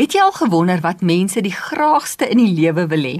Het jy al gewonder wat mense die graagste in die lewe wil hê?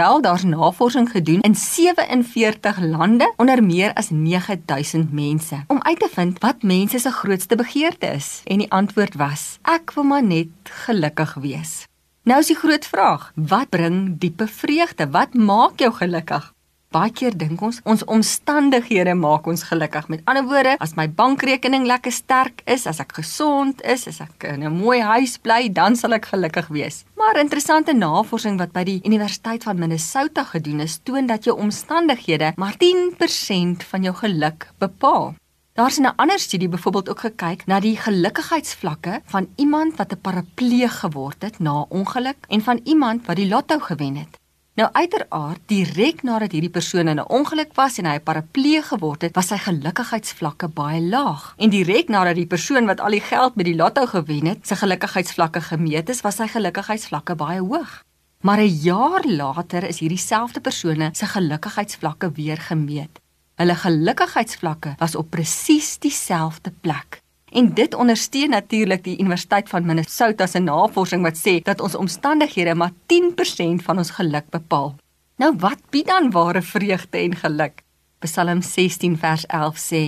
Wel, daar's navorsing gedoen in 47 lande onder meer as 9000 mense om uit te vind wat mense se grootste begeerte is. En die antwoord was: ek wil maar net gelukkig wees. Nou is die groot vraag: wat bring diepe vreugde? Wat maak jou gelukkig? Baie keer dink ons ons omstandighede maak ons gelukkig. Met ander woorde, as my bankrekening lekker sterk is, as ek gesond is, as ek in 'n mooi huis bly, dan sal ek gelukkig wees. Maar interessante navorsing wat by die Universiteit van Minnesota gedoen is, toon dat jou omstandighede maar 10% van jou geluk bepaal. Daar's 'n ander studie byvoorbeeld ook gekyk na die gelukkigheidsvlakke van iemand wat 'n parapleeg geword het na ongeluk en van iemand wat die lotto gewen het. Nou uiteraard, direk nadat hierdie persoon in 'n ongeluk was en hy 'n parapleeg geword het, was sy gelukkigheidsvlakke baie laag. En direk nadat die persoon wat al die geld met die lotto gewen het, sy gelukkigheidsvlakke gemeet is, was sy gelukkigheidsvlakke baie hoog. Maar 'n jaar later is hierdie selfde persone se gelukkigheidsvlakke weer gemeet. Hulle gelukkigheidsvlakke was op presies dieselfde plek. En dit ondersteun natuurlik die Universiteit van Minnesota se navorsing wat sê dat ons omstandighede maar 10% van ons geluk bepaal. Nou wat bied dan ware vreugde en geluk? Psalm 16 vers 11 sê: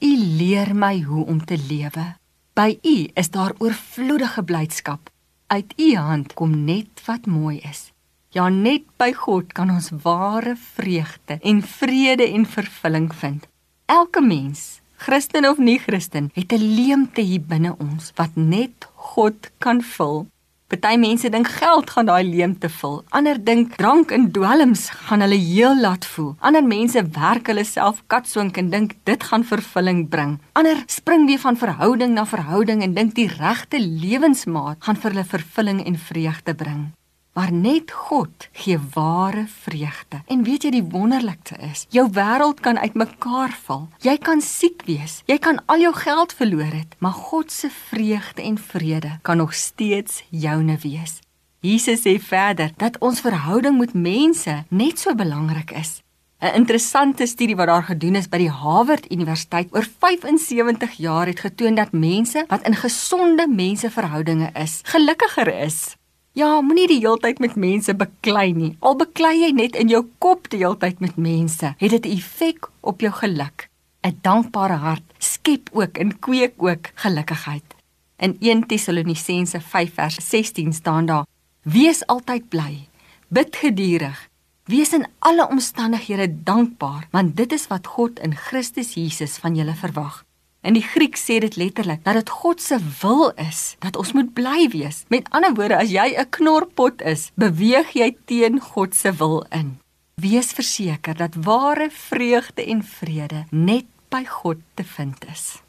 U leer my hoe om te lewe. By U is daar oorvloedige blydskap. Uit U hand kom net wat mooi is. Ja, net by God kan ons ware vreugde en vrede en vervulling vind. Elke mens Christen of nie Christen, het 'n leemte hier binne ons wat net God kan vul. Party mense dink geld gaan daai leemte vul. Ander dink drank en dwelms gaan hulle heel laat voel. Ander mense werk hulle self katswink en dink dit gaan vervulling bring. Ander spring weer van verhouding na verhouding en dink die regte lewensmaat gaan vir hulle vervulling en vreugde bring maar net God gee ware vreugde. En weet jy die wonderlikste is, jou wêreld kan uitmekaar val. Jy kan siek wees, jy kan al jou geld verloor het, maar God se vreugde en vrede kan nog steeds joune wees. Jesus sê verder dat ons verhouding met mense net so belangrik is. 'n Interessante studie wat daar gedoen is by die Harvard Universiteit oor 75 jaar het getoon dat mense wat in gesonde menseverhoudinge is, gelukkiger is. Ja, moenie die heeltyd met mense beklei nie. Al beklei jy net in jou kop die heeltyd met mense, het dit 'n effek op jou geluk. 'n Dankbare hart skep ook en kweek ook gelukkigheid. In 1 Tessalonisense 5 vers 16 staan daar: Wees altyd bly, bid geduldig, wees in alle omstandighede dankbaar, want dit is wat God in Christus Jesus van julle verwag. In die Griek sê dit letterlik dat dit God se wil is dat ons moet bly wees. Met ander woorde, as jy 'n knorpot is, beweeg jy teen God se wil in. Wees verseker dat ware vreugde en vrede net by God te vind is.